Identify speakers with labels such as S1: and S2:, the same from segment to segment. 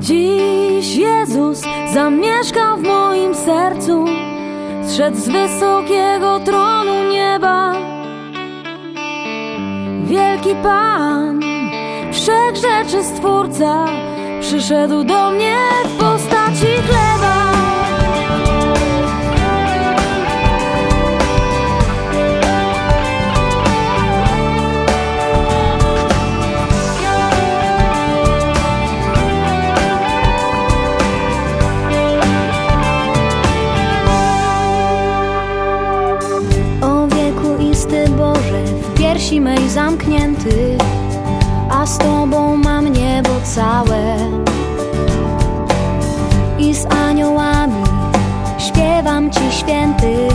S1: Dziś Jezus zamieszkał w moim sercu, zszedł z wysokiego tronu nieba. Wielki Pan, wszechrzeczy Stwórca, przyszedł do mnie w postaci chleba.
S2: Zamknięty, a z Tobą mam niebo całe. I z aniołami śpiewam Ci święty,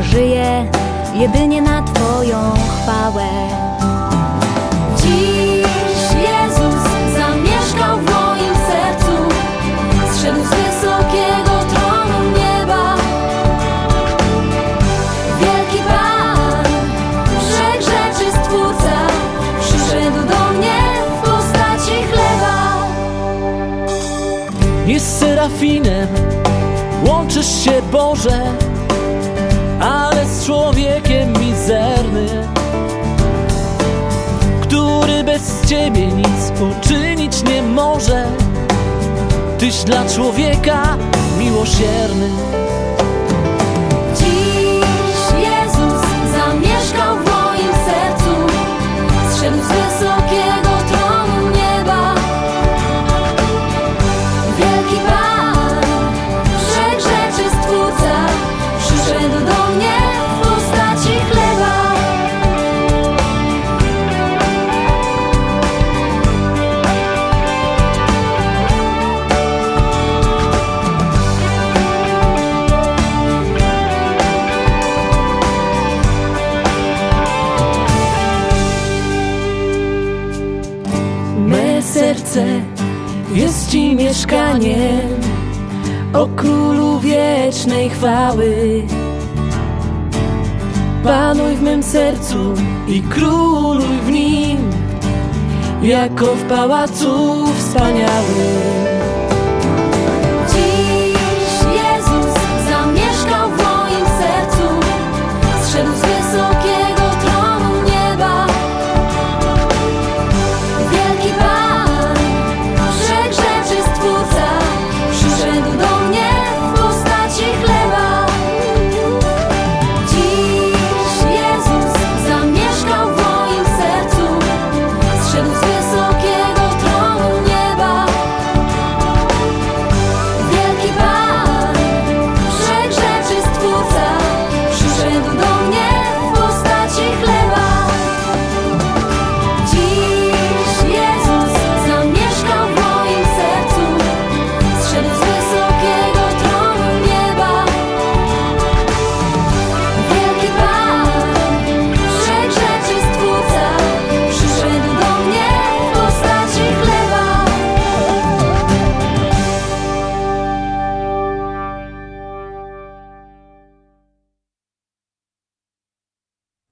S2: żyję jedynie na Twoją chwałę.
S3: Jest serafinem, łączysz się Boże, ale z człowiekiem mizerny, który bez Ciebie nic uczynić nie może. Tyś dla człowieka miłosierny. Serce jest Ci mieszkaniem, o Królu wiecznej chwały. Panuj w mym sercu i króluj w nim, jako w pałacu wspaniałym.